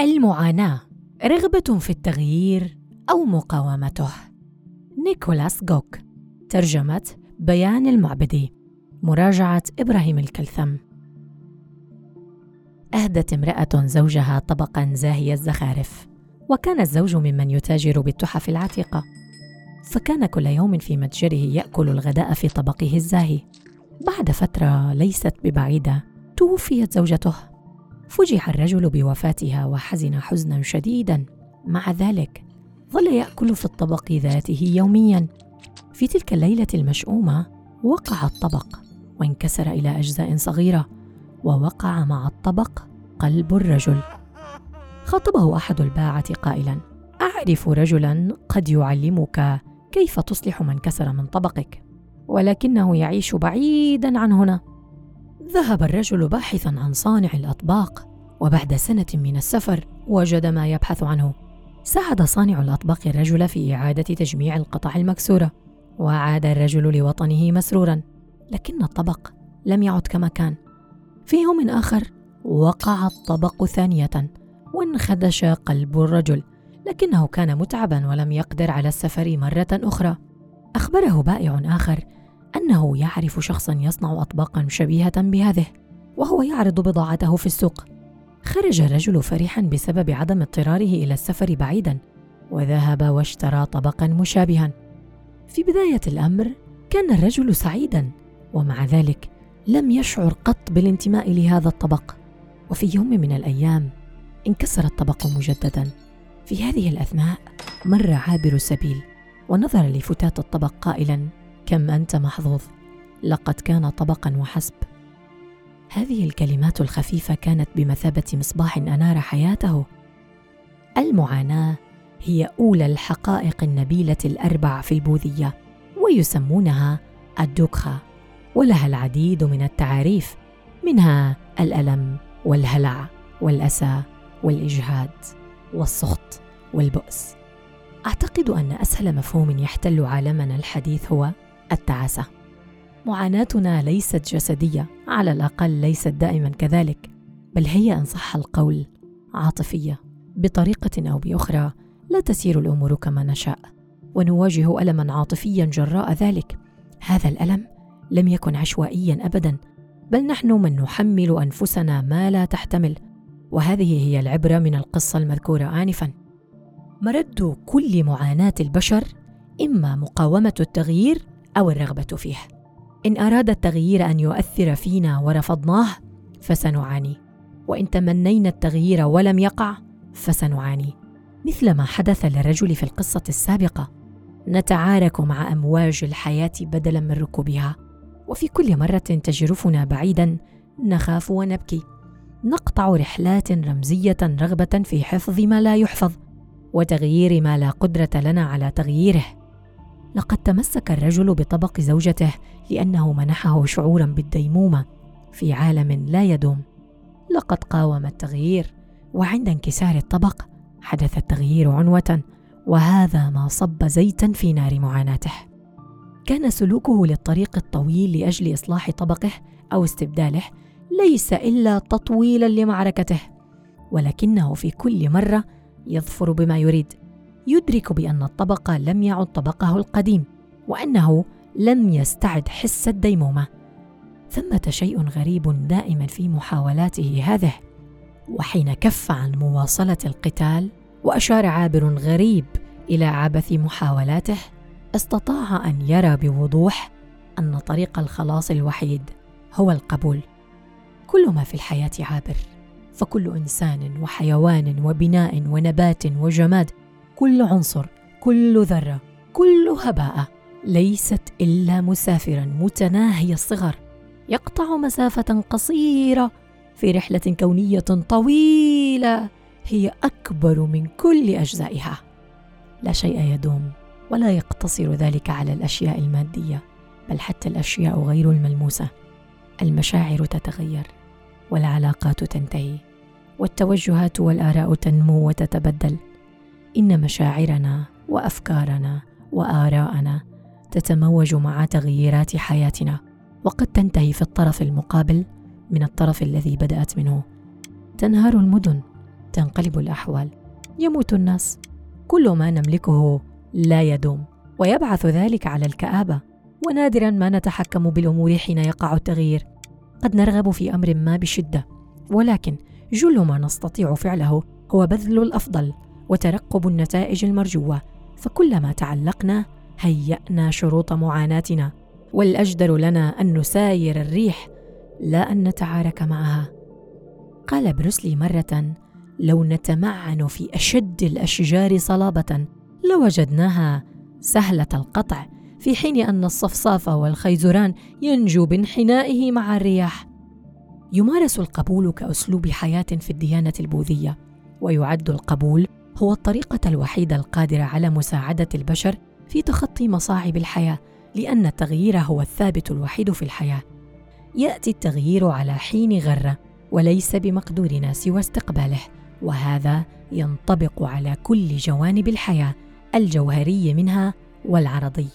المعاناة رغبة في التغيير أو مقاومته. نيكولاس جوك ترجمة بيان المعبدي مراجعة إبراهيم الكلثم. أهدت امرأة زوجها طبقا زاهي الزخارف وكان الزوج ممن يتاجر بالتحف العتيقة. فكان كل يوم في متجره يأكل الغداء في طبقه الزاهي. بعد فترة ليست ببعيدة توفيت زوجته. فجع الرجل بوفاتها وحزن حزنا شديدا. مع ذلك ظل يأكل في الطبق ذاته يوميا. في تلك الليلة المشؤومة وقع الطبق وانكسر إلى أجزاء صغيرة ووقع مع الطبق قلب الرجل. خاطبه أحد الباعة قائلا أعرف رجلا قد يعلمك كيف تصلح ما انكسر من طبقك ولكنه يعيش بعيدا عن هنا. ذهب الرجل باحثا عن صانع الأطباق وبعد سنة من السفر وجد ما يبحث عنه. ساعد صانع الأطباق الرجل في إعادة تجميع القطع المكسورة وعاد الرجل لوطنه مسرورا لكن الطبق لم يعد كما كان في يوم آخر وقع الطبق ثانية وانخدش قلب الرجل لكنه كان متعبا ولم يقدر على السفر مرة أخرى. أخبره بائع آخر أنه يعرف شخصا يصنع اطباقا شبيهة بهذه وهو يعرض بضاعته في السوق. خرج الرجل فرحا بسبب عدم اضطراره إلى السفر بعيدا وذهب واشترى طبقا مشابها. في بداية الأمر كان الرجل سعيدا ومع ذلك لم يشعر قط بالانتماء لهذا الطبق. وفي يوم من الأيام انكسر الطبق مجددا. في هذه الأثناء مر عابر سبيل ونظر لفتاة الطبق قائلا كم أنت محظوظ. لقد كان طبقا وحسب. هذه الكلمات الخفيفة كانت بمثابة مصباح أنار حياته. المعاناة هي أولى الحقائق النبيلة الأربع في البوذية ويسمونها الدوكخا ولها العديد من التعاريف منها الألم والهلع والأسى والإجهاد والسخط والبؤس. أعتقد أن أسهل مفهوم يحتل عالمنا الحديث هو التعاسة. معاناتنا ليست جسدية على الأقل ليست دائما كذلك بل هي إن صح القول عاطفية بطريقة أو بأخرى لا تسير الأمور كما نشاء. ونواجه الما عاطفيا جراء ذلك. هذا الألم لم يكن عشوائيا ابدا بل نحن من نحمل أنفسنا ما لا تحتمل. وهذه هي العبرة من القصة المذكورة انفا. مرد كل معاناة البشر إما مقاومة التغيير أو الرغبة فيه. إن أراد التغيير أن يؤثر فينا ورفضناه فسنعاني. وإن تمنينا التغيير ولم يقع فسنعاني. مثل ما حدث للرجل في القصة السابقة. نتعارك مع أمواج الحياة بدلا من ركوبها. وفي كل مرة تجرفنا بعيدا نخاف ونبكي. نقطع رحلات رمزية رغبة في حفظ ما لا يحفظ وتغيير ما لا قدرة لنا على تغييره. لقد تمسك الرجل بطبق زوجته لأنه منحه شعورا بالديمومة في عالم لا يدوم. لقد قاوم التغيير وعند انكسار الطبق حدث التغيير عنوة وهذا ما صب زيتا في نار معاناته. كان سلوكه للطريق الطويل لأجل إصلاح طبقه أو استبداله ليس إلا تطويلا لمعركته ولكنه في كل مرة يظفر بما يريد. يدرك بأن الطبق لم يعد طبقه القديم وأنه لم يستعد حس الديمومة. ثمة شيء غريب دائما في محاولاته هذه. وحين كف عن مواصلة القتال وأشار عابر غريب إلى عبث محاولاته استطاع أن يرى بوضوح أن طريق الخلاص الوحيد هو القبول. كل ما في الحياة عابر فكل إنسان وحيوان وبناء ونبات وجماد كل عنصر كل ذرة كل هباء ليست إلا مسافرا متناهي الصغر يقطع مسافة قصيرة في رحلة كونية طويلة هي أكبر من كل أجزائها. لا شيء يدوم ولا يقتصر ذلك على الأشياء المادية بل حتى الأشياء غير الملموسة. المشاعر تتغير والعلاقات تنتهي والتوجهات والآراء تنمو وتتبدل. إن مشاعرنا وأفكارنا وآراءنا تتموج مع تغييرات حياتنا وقد تنتهي في الطرف المقابل من الطرف الذي بدأت منه. تنهار المدن تنقلب الأحوال يموت الناس. كل ما نملكه لا يدوم ويبعث ذلك على الكآبة. ونادرا ما نتحكم بالأمور حين يقع التغيير. قد نرغب في أمر ما بشدة ولكن جل ما نستطيع فعله هو بذل الأفضل. وترقب النتائج المرجوة. فكلما تعلقنا هيأنا شروط معاناتنا. والأجدر لنا أن نساير الريح لا أن نتعارك معها. قال بروسلي مرة لو نتمعن في أشد الأشجار صلابة لوجدناها سهلة القطع في حين أن الصفصاف والخيزران ينجو بانحنائه مع الرياح. يمارس القبول كأسلوب حياة في الديانة البوذية ويعد القبول هو الطريقة الوحيدة القادرة على مساعدة البشر في تخطي مصاعب الحياة لأن التغيير هو الثابت الوحيد في الحياة. يأتي التغيير على حين غرة وليس بمقدورنا سوى استقباله وهذا ينطبق على كل جوانب الحياة الجوهري منها والعرضي.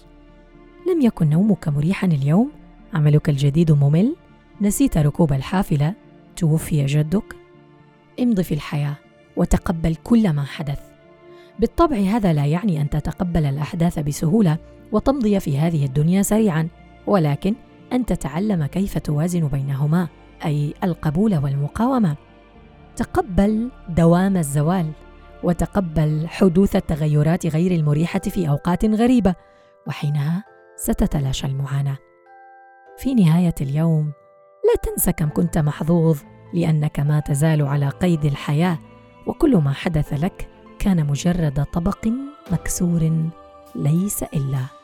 لم يكن نومك مريحا اليوم؟ عملك الجديد ممل؟ نسيت ركوب الحافلة؟ توفي جدك؟ امض في الحياة. وتقبل كل ما حدث. بالطبع هذا لا يعني أن تتقبل الأحداث بسهولة وتمضي في هذه الدنيا سريعا ولكن أن تتعلم كيف توازن بينهما أي القبول والمقاومة. تقبل دوام الزوال وتقبل حدوث التغيرات غير المريحة في أوقات غريبة وحينها ستتلاشى المعاناة. في نهاية اليوم لا تنسى كم كنت محظوظ لأنك ما تزال على قيد الحياة. وكل ما حدث لك كان مجرد طبق مكسور ليس إلا.